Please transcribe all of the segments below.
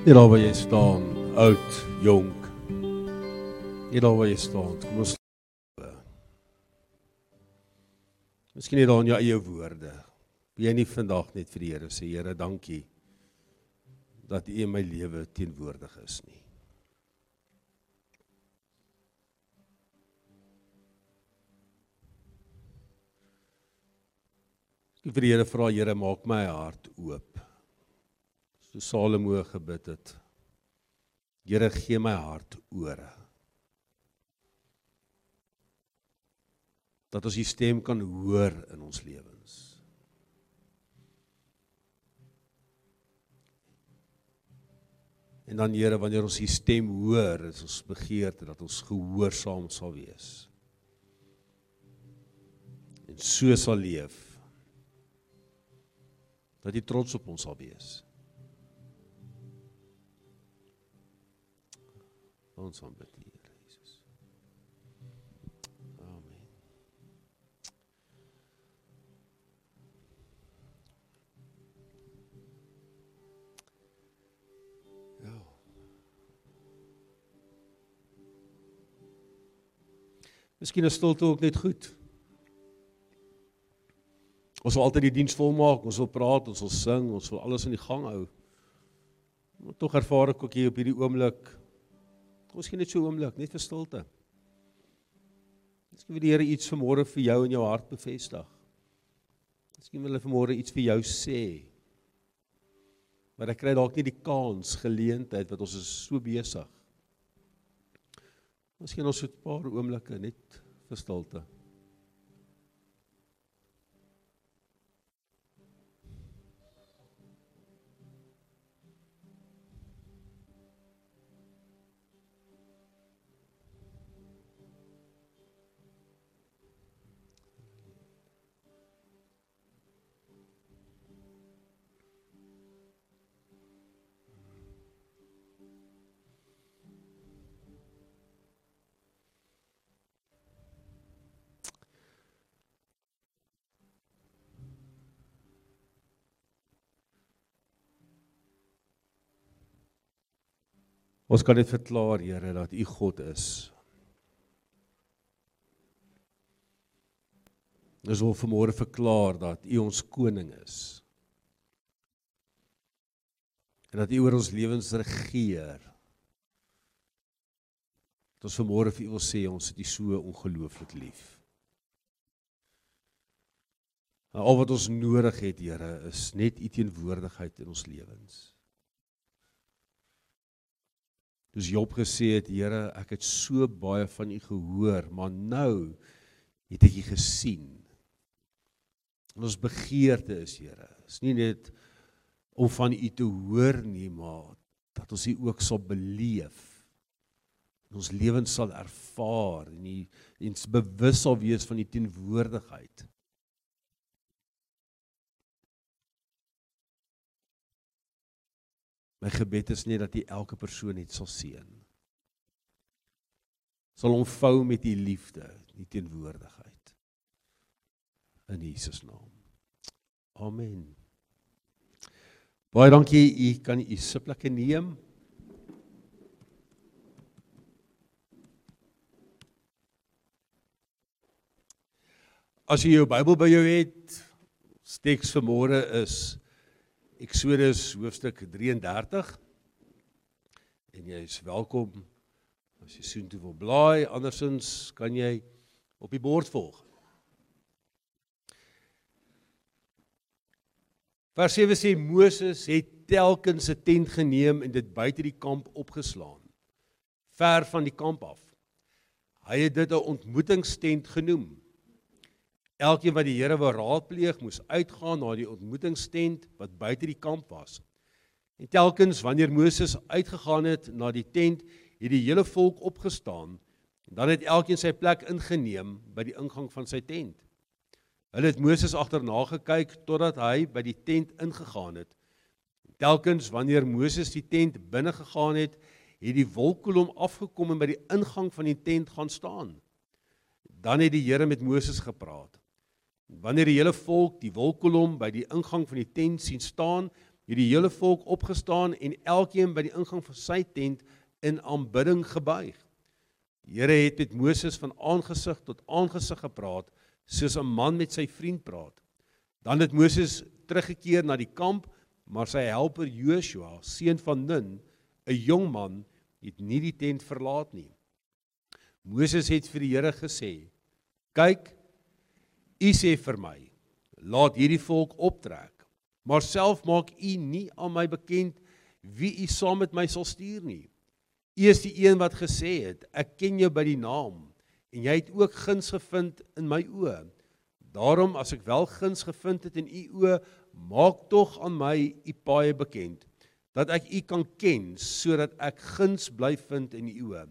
Nie daar waar jy staan, oud, jonk. Nie daar waar jy staan. Kom ons Miskien net daar in jou eie woorde. Wie jy nie vandag net vir die Here sê, Here, dankie dat U in my lewe teenwoordig is nie. Ek vir die Here vra, Here, maak my hart oop so Salomo gebid het. Here gee my hart ore. Dat ons die stem kan hoor in ons lewens. En dan Here, wanneer ons die stem hoor, is ons begeerte dat ons gehoorsaam sal wees. En so sal leef. Dat jy trots op ons sal wees. Ons aanbid U, Here Jesus. Amen. Ja. Miskien is stilte ook net goed. Ons wil altyd die diens volmaak, ons wil praat, ons wil sing, ons wil alles in die gang hou. Maar tog ervaar ek ook hier op hierdie oomblik Miskien net so 'n oomblik, net vir stilte. Miskien wil die Here iets vanmôre vir jou in jou hart bevestig. Miskien wil hy vanmôre iets vir jou sê. Maar ek kry dalk nie die kans, geleentheid wat ons is so besig. Miskien ons so 'n paar oomblikke net vir stilte. Ons kan dit verklaar, Here, dat U God is. Ons wil vanmôre verklaar dat U ons koning is. En dat U oor ons lewens regeer. Dat ons vanmôre vir U wil sê ons het U so ongelooflik lief. En al wat ons nodig het, Here, is net U teenwoordigheid in ons lewens. Dis Job gesê het, Here, ek het so baie van U gehoor, maar nou het ek U gesien. En ons begeerte is, Here, is nie net om van U te hoor nie, maar dat ons U ook sal beleef. En ons lewens sal ervaar en U ens bewus sal wees van U teenwoordigheid. My gebed is net dat U elke persoon net sal seën. Sal omvou met U liefde, U teenwoordigheid. In Jesus naam. Amen. Baie dankie. U kan u sitplekke neem. As jy jou Bybel by jou het, teks vir môre is Eksodus hoofstuk 33. En jy is welkom as jy soontoe wil blaai, andersins kan jy op die bord volg. Vers 7 sê Moses het telkens 'n tent geneem en dit buite die kamp opgeslaan, ver van die kamp af. Hy het dit 'n ontmoetingstent genoem. Elkeen wat die Here wou raadpleeg, moes uitgaan na die ontmoetingstent wat buite die kamp was. En telkens wanneer Moses uitgegaan het na die tent, het die hele volk opgestaan en dan het elkeen sy plek ingeneem by die ingang van sy tent. Hulle het Moses agterna gekyk totdat hy by die tent ingegaan het. Telkens wanneer Moses die tent binne gegaan het, het die wolkkolom afgekom en by die ingang van die tent gaan staan. Dan het die Here met Moses gepraat. Wanneer die hele volk die wolkkolom by die ingang van die tent sien staan, het die hele volk opgestaan en elkeen by die ingang van sy tent in aanbidding gebuig. Die Here het met Moses van aangesig tot aangesig gepraat, soos 'n man met sy vriend praat. Dan het Moses teruggekeer na die kamp, maar sy helper Joshua, seun van Nun, 'n jong man, het nie die tent verlaat nie. Moses het vir die Here gesê: "Kyk, u sê vir my, laat hierdie volk optrek, maar self maak u nie aan my bekend wie u saam met my sal stuur nie. U is die een wat gesê het: Ek ken jou by die naam en jy het ook guns gevind in my oë. Daarom as ek wel guns gevind het in u oë, maak tog aan my u paai bekend dat ek u kan ken sodat ek guns bly vind in u oë.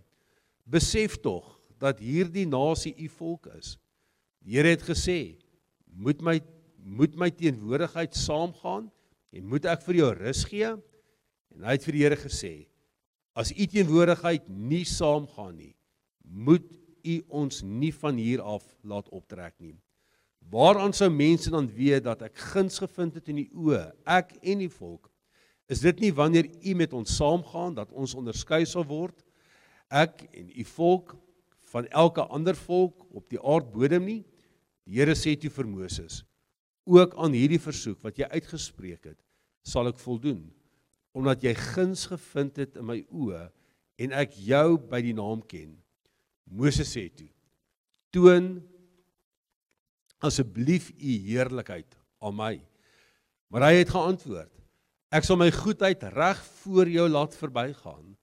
Besef tog dat hierdie nasie u volk is. Die Here het gesê: "Moet my moet my teenwoordigheid saamgaan en moet ek vir jou rus gee?" En hy het vir die Here gesê: "As u teenwoordigheid nie saamgaan nie, moet u ons nie van hier af laat optrek nie." Waaraan sou mense dan weet dat ek guns gevind het in die oë, ek en die volk? Is dit nie wanneer u met ons saamgaan dat ons onderskei sal word? Ek en u volk van elke ander volk op die aardbodem nie. Die Here sê toe vir Moses: Ook aan hierdie versoek wat jy uitgespreek het, sal ek voldoen, omdat jy guns gevind het in my oë en ek jou by die naam ken. Moses sê toe: Toon asseblief u heerlikheid aan my. Maar hy het geantwoord: Ek sal my goedheid reg voor jou laat verbygaan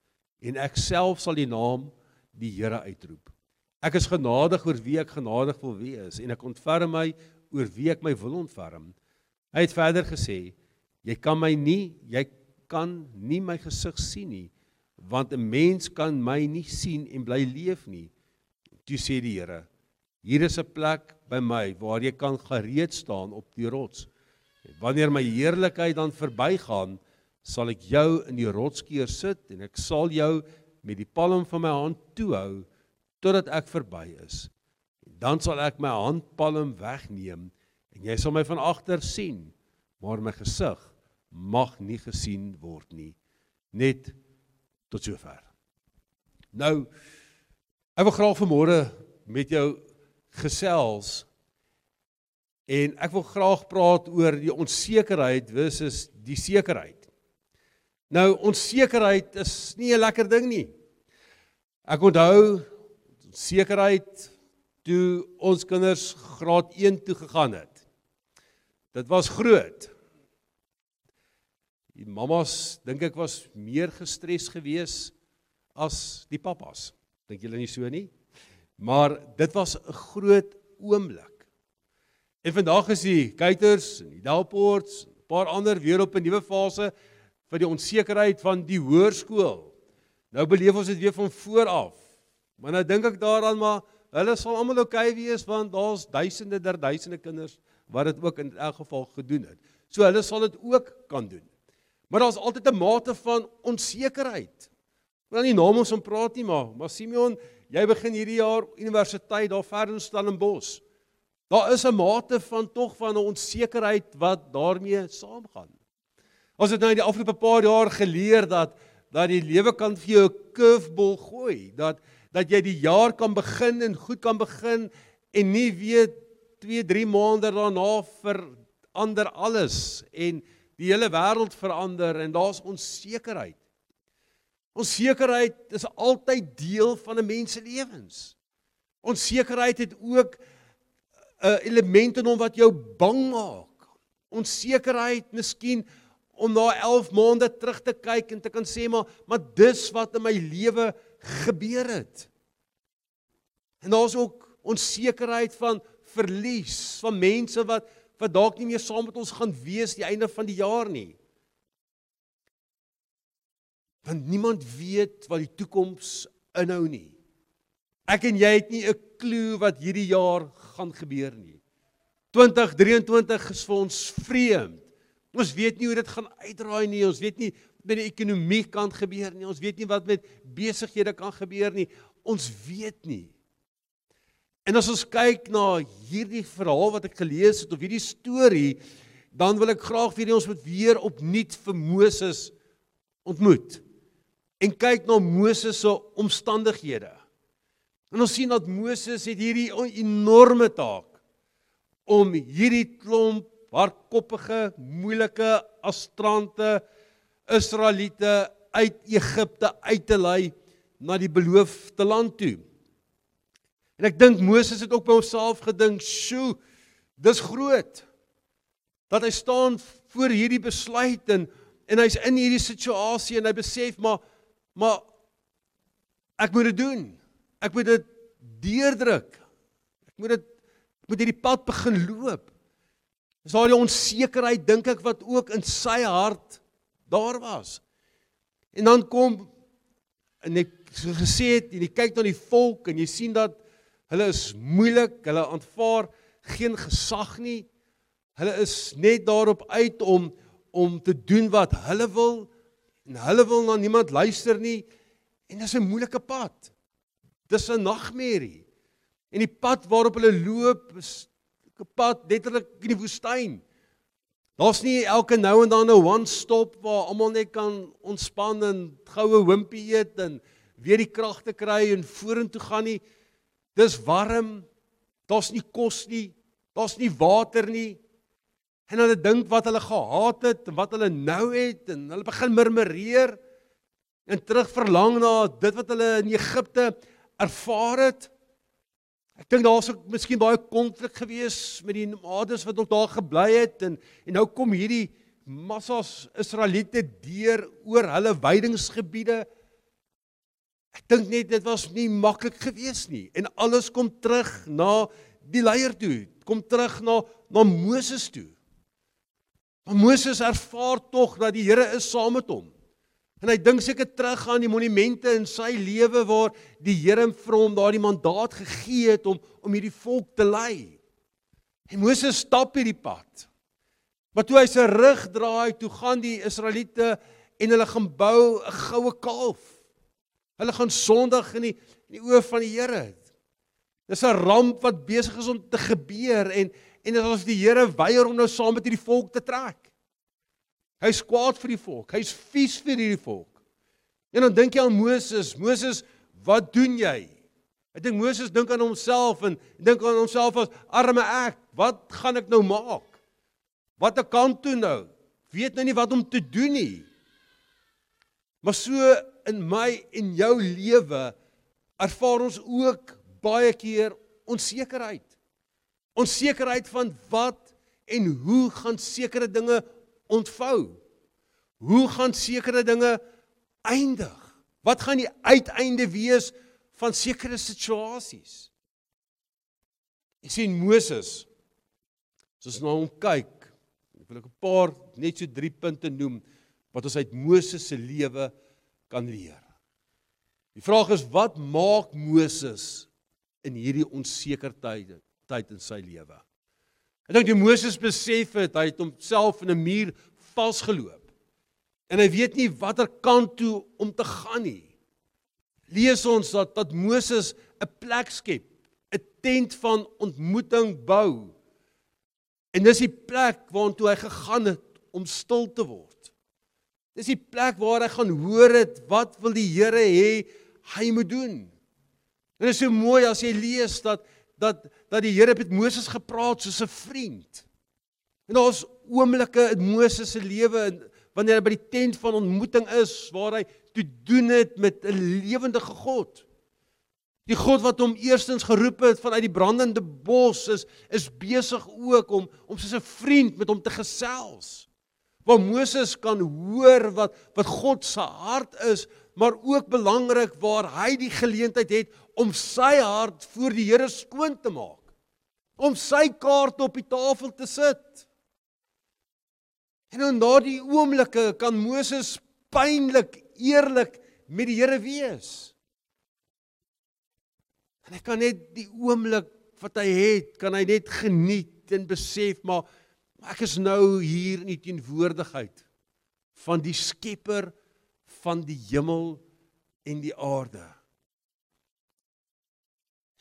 en ek self sal die naam die Here uitroep. Ek is genadig oor wie ek genadig wil wees en ek ontferm my oor wie ek my wil ontferm. Hy het verder gesê: Jy kan my nie, jy kan nie my gesig sien nie, want 'n mens kan my nie sien en bly leef nie. Toe sê die Here: Hier is 'n plek by my waar jy kan gereed staan op die rots. Wanneer my heerlikheid dan verbygaan, sal ek jou in die rotskeur sit en ek sal jou met die palm van my hand toehou totdat ek verby is. Dan sal ek my handpalm wegneem en jy sal my van agter sien, maar my gesig mag nie gesien word nie. Net tot sover. Nou ek wil graag vanmôre met jou gesels en ek wil graag praat oor die onsekerheid versus die sekerheid. Nou onsekerheid is nie 'n lekker ding nie. Ek onthou sekerheid toe ons kinders graad 1 toe gegaan het. Dit was groot. Die mammas dink ek was meer gestres gewees as die pappas. Dink julle nie so nie? Maar dit was 'n groot oomblik. En vandag is die Kuiters en die Delports, 'n paar ander weer op 'n nuwe fase vir die onsekerheid van die hoërskool. Nou beleef ons dit weer van voor af. Maar nou dink ek daaraan maar hulle sal almal oukei okay wees want daar's duisende der duisende kinders wat dit ook in elk geval gedoen het. So hulle sal dit ook kan doen. Maar daar's altyd 'n mate van onsekerheid. Ek wil nie naam ons om praat nie maar, maar Simeon, jy begin hierdie jaar universiteit daar ver in Stellenbosch. Daar is 'n mate van tog van 'n onsekerheid wat daarmee saamgaan. Ons het nou in die afgelope paar jaar geleer dat dat die lewe kan vir jou 'n curveball gooi, dat dat jy die jaar kan begin en goed kan begin en nie weet 2, 3 maande daarna verander alles en die hele wêreld verander en daar's onsekerheid. Onsekerheid is altyd deel van 'n mens se lewens. Onsekerheid het ook 'n element in hom wat jou bang maak. Onsekerheid, miskien om na 11 maande terug te kyk en te kan sê maar maar dis wat in my lewe gebeur het. En daar's ook onsekerheid van verlies van mense wat wat dalk nie meer saam met ons gaan wees die einde van die jaar nie. Want niemand weet wat die toekoms inhou nie. Ek en jy het nie 'n klou wat hierdie jaar gaan gebeur nie. 2023 is vir ons vreemd. Ons weet nie hoe dit gaan uitdraai nie. Ons weet nie met die ekonomie kan gebeur nie. Ons weet nie wat met besighede kan gebeur nie. Ons weet nie. En as ons kyk na hierdie verhaal wat ek gelees het of hierdie storie, dan wil ek graag vir ons moet weer opnuut vir Moses ontmoet. En kyk na Moses se omstandighede. En ons sien dat Moses het hierdie enorme taak om hierdie klomp hardkoppige, moeilike astrante Israeliete uit Egipte uit te lei na die beloofde land toe. En ek dink Moses het ook by homself gedink, "Sjoe, dis groot." Dat hy staan voor hierdie besluit en en hy's in hierdie situasie en hy besef maar maar ek moet dit doen. Ek moet dit deurdruk. Ek moet dit ek moet hierdie pad begin loop. Dis die onsekerheid dink ek wat ook in sy hart daar was. En dan kom en ek so gesê het en jy kyk na die volk en jy sien dat hulle is moeilik, hulle aanvaar geen gesag nie. Hulle is net daarop uit om om te doen wat hulle wil en hulle wil na niemand luister nie en dis 'n moeilike pad. Dis 'n nagmerrie. En die pad waarop hulle loop is 'n pad letterlik in die woestyn. Daar's nie elke nou en dan 'n one stop waar almal net kan ontspan en goue hompie eet en weer die krag te kry en vorentoe gaan nie. Dis warm. Daar's nie kos nie. Daar's nie water nie. En hulle dink wat hulle gehaat het en wat hulle nou het en hulle begin murmureer en terug verlang na dit wat hulle in Egipte ervaar het. Ek dink daar's ook miskien baie konflik gewees met die nomades wat nog daar gebly het en en nou kom hierdie massas Israeliete deur oor hulle weidingsgebiede. Ek dink net dit was nie maklik gewees nie en alles kom terug na die leier toe, kom terug na na Moses toe. Maar Moses ervaar tog dat die Here is saam met hom. En hy dink seker terug aan die monumente in sy lewe waar die Here vir hom daardie mandaat gegee het om om hierdie volk te lei. En Moses stap hierdie pad. Maar toe hy sy rug draai, toe gaan die Israeliete en hulle gaan bou 'n goue kalf. Hulle gaan sondig in die in die oë van die Here. Dis 'n ramp wat besig is om te gebeur en en dit is asof die Here weier om nou saam met hierdie volk te trek. Hy's kwaad vir die volk. Hy's vies vir hierdie volk. En dan dink jy aan Moses. Moses, wat doen jy? Ek dink Moses dink aan homself en dink aan homself as arme ek. Wat gaan ek nou maak? Wat ek kan toe nou? Weet nou nie wat om te doen nie. Maar so in my en jou lewe ervaar ons ook baie keer onsekerheid. Onsekerheid van wat en hoe gaan sekere dinge ontvou. Hoe gaan sekere dinge eindig? Wat gaan die uiteinde wees van sekere situasies? Ek sien Moses. Soos nou hom kyk, ek wil ek 'n paar net so 3 punte noem wat ons uit Moses se lewe kan leer. Die vraag is wat maak Moses in hierdie onseker tye tyd in sy lewe? Ek dink die Moses besef het hy het homself in 'n muur vasgeloop. En hy weet nie watter kant toe om te gaan nie. Lees ons dat dat Moses 'n plek skep, 'n tent van ontmoeting bou. En dis die plek waartoe hy gegaan het om stil te word. Dis die plek waar hy gaan hoor het wat wil die Here hê hy moet doen. En dit is so mooi as jy lees dat dat dat die Here met Moses gepraat soos 'n vriend. En daar's oomblikke in Moses se lewe wanneer hy by die tent van ontmoeting is waar hy te doen het met 'n lewendige God. Die God wat hom eerstens geroep het vanuit die brandende bos is is besig ook om om soos 'n vriend met hom te gesels. Waar Moses kan hoor wat wat God se hart is, maar ook belangrik waar hy die geleentheid het om sy hart voor die Here skoon te maak. Om sy kaart op die tafel te sit. En in daardie oomblikke kan Moses pynlik eerlik met die Here wees. En hy kan net die oomblik wat hy het, kan hy net geniet en besef maar, maar ek is nou hier in die teenwoordigheid van die Skepper van die hemel en die aarde.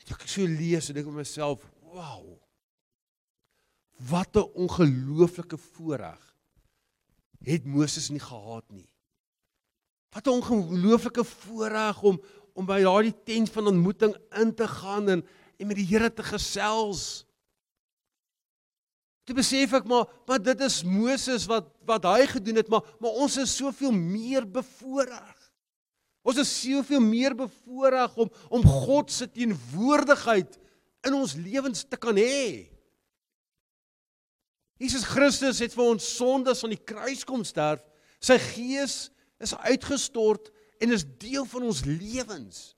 Ek so lees en dink vir myself, wow. Wat 'n ongelooflike voorreg het Moses nie gehad nie. Wat 'n ongelooflike voorreg om om by daardie tent van ontmoeting in te gaan en en met die Here te gesels. Toe besef ek maar, maar dit is Moses wat wat hy gedoen het, maar maar ons is soveel meer bevoordeel. Ons is soveel meer bevoordeel om om God se teenwoordigheid in ons lewens te kan hê. Jesus Christus het vir ons sondes aan die kruis kom sterf. Sy gees is uitgestort en is deel van ons lewens.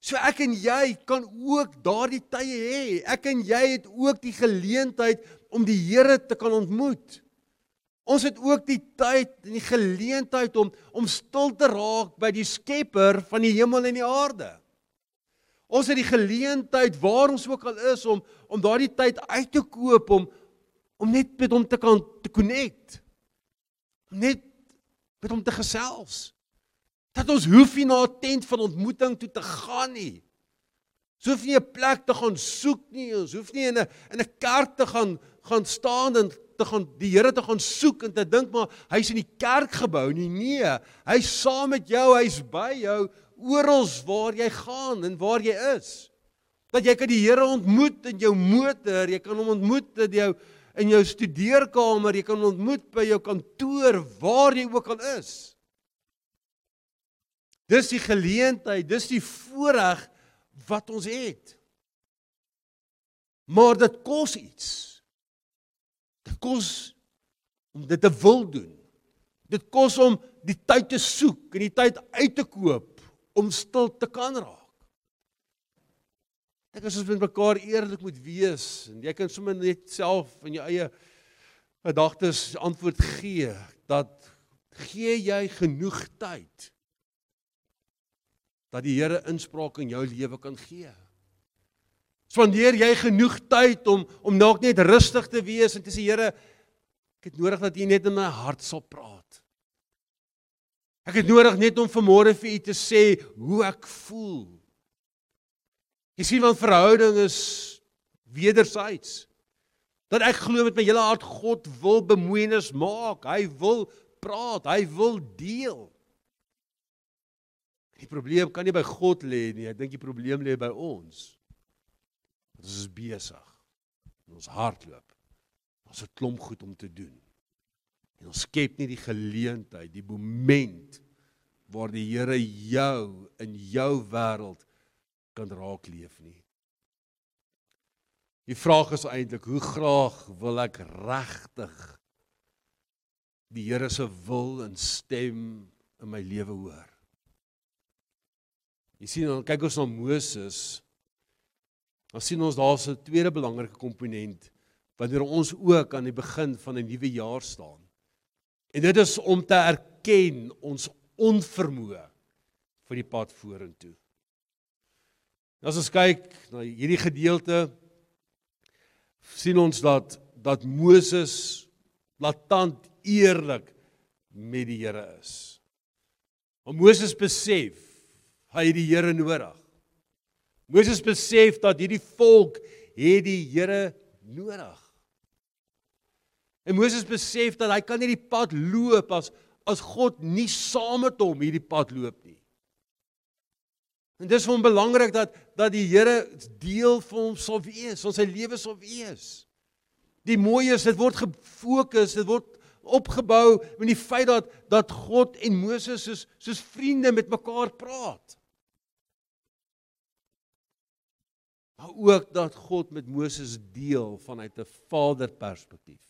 So ek en jy kan ook daardie tye hê. Ek en jy het ook die geleentheid om die Here te kan ontmoet. Ons het ook die tyd en die geleentheid om om stil te raak by die Skepper van die hemel en die aarde. Ons het die geleentheid waar ons ook al is om om daardie tyd uit te koop om om net met hom te kan te connect. Net met hom te gesels. Dat ons hoef nie na 'n tent van ontmoeting toe te gaan nie. Ons hoef nie 'n plek te gaan soek nie. Ons hoef nie in 'n in 'n kerk te gaan gaan staan en te gaan die Here te gaan soek en te dink maar hy's in die kerkgebou nie. Nee, hy's saam met jou, hy's by jou oral waar jy gaan en waar jy is. Dat jy kan die Here ontmoet in jou motor, jy kan hom ontmoet in jou in jou studeerkamer, jy kan ontmoet by jou kantoor, waar jy ook al is. Dis die geleentheid, dis die voorreg wat ons het. Maar dit kos iets. Dit kos om dit te wil doen. Dit kos om die tyd te soek en die tyd uit te koop om stil te kan raak. Ek as ons met mekaar eerlik moet wees en jy kan sommer net self in jou eie gedagtes antwoord gee dat gee jy genoeg tyd dat die Here inspraak in jou lewe kan gee. Spandeer jy genoeg tyd om om dalk net rustig te wees en te sê Here ek het nodig dat U net in my hart sal praat. Ek het nodig net om vanmôre vir U te sê hoe ek voel. Jy sien want verhouding is wederzijds. Dat ek glo met my hele hart God wil bemoeienis maak. Hy wil praat, hy wil deel. Die probleem kan nie by God lê nie. Ek dink die probleem lê by ons. Ons is besig. Ons hardloop. Ons het klomp goed om te doen. En ons skep nie die geleentheid, die moment waar die Here jou in jou wêreld kan raak leef nie. Die vraag is eintlik hoe graag wil ek regtig die Here se wil en stem in my lewe hoor. Jy sien dan kyk ons na Moses. Dan sien ons daar's 'n tweede belangrike komponent wanneer ons ook aan die begin van 'n nuwe jaar staan. En dit is om te erken ons onvermoë vir die pad vorentoe. As ons kyk na hierdie gedeelte sien ons dat dat Moses latant eerlik met die Here is. Maar Moses besef hy het die Here nodig. Moses besef dat hierdie volk het die Here nodig. En Moses besef dat hy kan nie die pad loop as as God nie saam met hom hierdie pad loop nie. En dis vir hom belangrik dat dat die Here deel van hom sal wees, van sy lewe sal wees. Die mooi is dit word gefokus, dit word opgebou met die feit dat dat God en Moses soos soos vriende met mekaar praat. Maar ook dat God met Moses deel vanuit 'n vaderperspektief.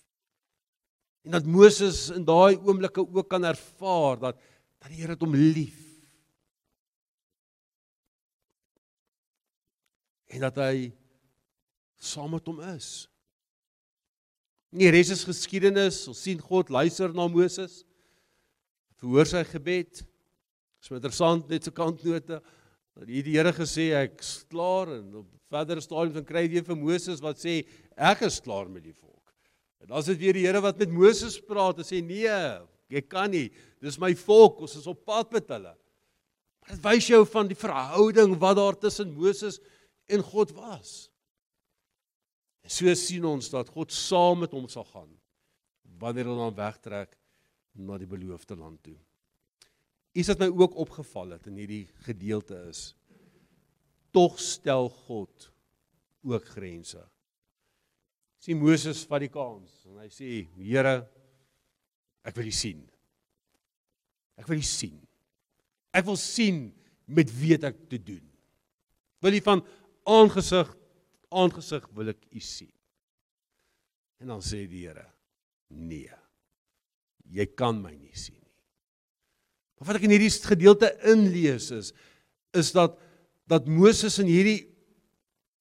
En dat Moses in daai oomblikke ook kan ervaar dat dat die Here hom lief en dat hy saam met hom is. Nie res is geskiedenis, ons sien God luister na Moses. Verhoor sy gebed. Dis interessant net so kantnote dat hier die Here gesê ek's klaar en op verdere stadiums dan kry jy vir Moses wat sê ek is klaar met die volk. En dan is dit weer die Here wat met Moses praat en sê nee, jy kan nie. Dis my volk, ons is op pad met hulle. Dit wys jou van die verhouding wat daar tussen Moses en God was. So sien ons dat God saam met hom sal gaan wanneer hulle dan wegtrek na die beloofde land toe. Iets wat my ook opgeval het in hierdie gedeelte is tog stel God ook grense. Sien Moses vat die kans en hy sê Here ek wil U sien. Ek wil U sien. Ek wil sien met wie ek te doen. Wil U van aangesig aangesig wil ek U sien. En dan sê die Here nee. Jy kan my nie sien nie. Maar wat ek in hierdie gedeelte inlees is is dat dat Moses in hierdie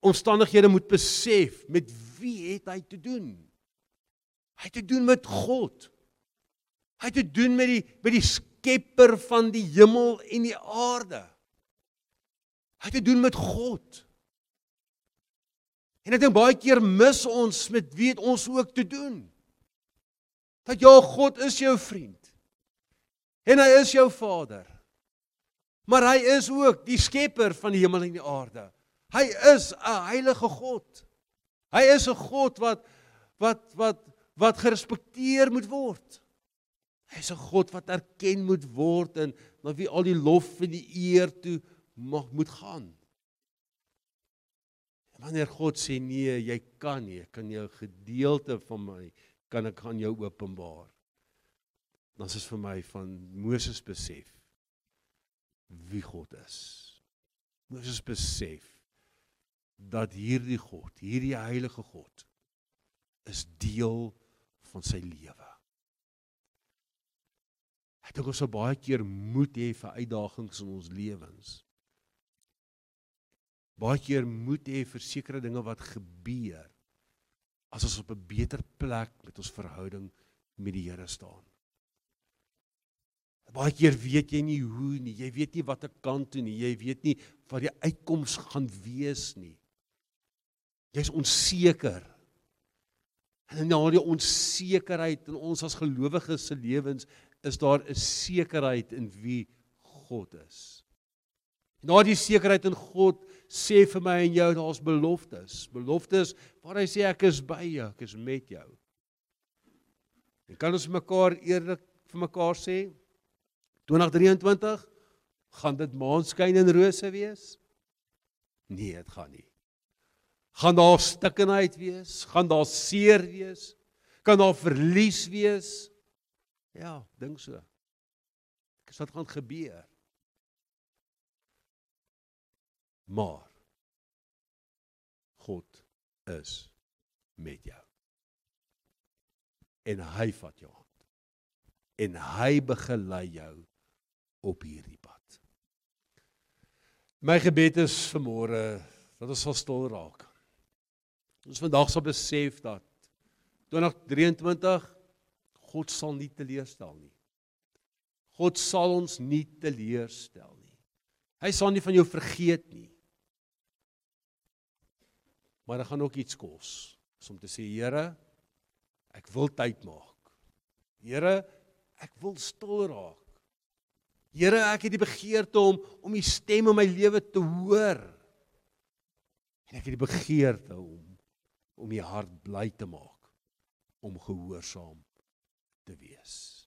omstandighede moet besef met wie het hy te doen? Hy het te doen met God. Hy het te doen met die met die skepper van die hemel en die aarde. Hy het te doen met God. En ek dink baie keer mis ons met wie het ons ook te doen. Dat ja, God is jou vriend. En hy is jou Vader. Maar hy is ook die skepper van die hemel en die aarde. Hy is 'n heilige God. Hy is 'n God wat wat wat wat gerespekteer moet word. Hy is 'n God wat erken moet word en na wie al die lof en die eer toe mag moet gaan. En wanneer God sê nee, jy kan nie, kan jou gedeelte van my kan ek aan jou openbaar. Dan is dit vir my van Moses besef wie God is. Moses besef dat hierdie God, hierdie heilige God is deel van sy lewe. Ek dink ons sou baie keer moet hê vir uitdagings in ons lewens. Baie keer moet hê vir sekere dinge wat gebeur as ons op 'n beter plek met ons verhouding met die Here staan. Baie keer weet jy nie hoe nie, jy weet nie wat ek kan doen nie, jy weet nie wat die uitkoms gaan wees nie. Jy's onseker. En na die onsekerheid in ons as gelowiges se lewens is daar 'n sekerheid in wie God is. Na die sekerheid in God sê vir my en jou daar's beloftes. Beloftes waar hy sê ek is by jou, ek is met jou. En kan ons mekaar eerlik vir mekaar sê 2023 gaan dit maanskyn en rose wees? Nee, dit gaan nie. Gaan daar stikkenheid wees? Gaan daar seer wees? Kan daar verlies wees? Ja, dink so. Sê wat gaan gebeur? Maar God is met jou. En hy vat jou hand. En hy begelei jou op hierdie pad. My gebed is vir môre dat ons sal stil raak. Ons vandag sal besef dat 2023 God sal nie teleurstel nie. God sal ons nie teleurstel nie. Hy sal nie van jou vergeet nie. Maar dit gaan ook iets kos om te sê Here, ek wil tyd maak. Here, ek wil stil raak. Here, ek het die begeerte om om u stem in my lewe te hoor. En ek het die begeerte om om die hart bly te maak om gehoorsaam te wees.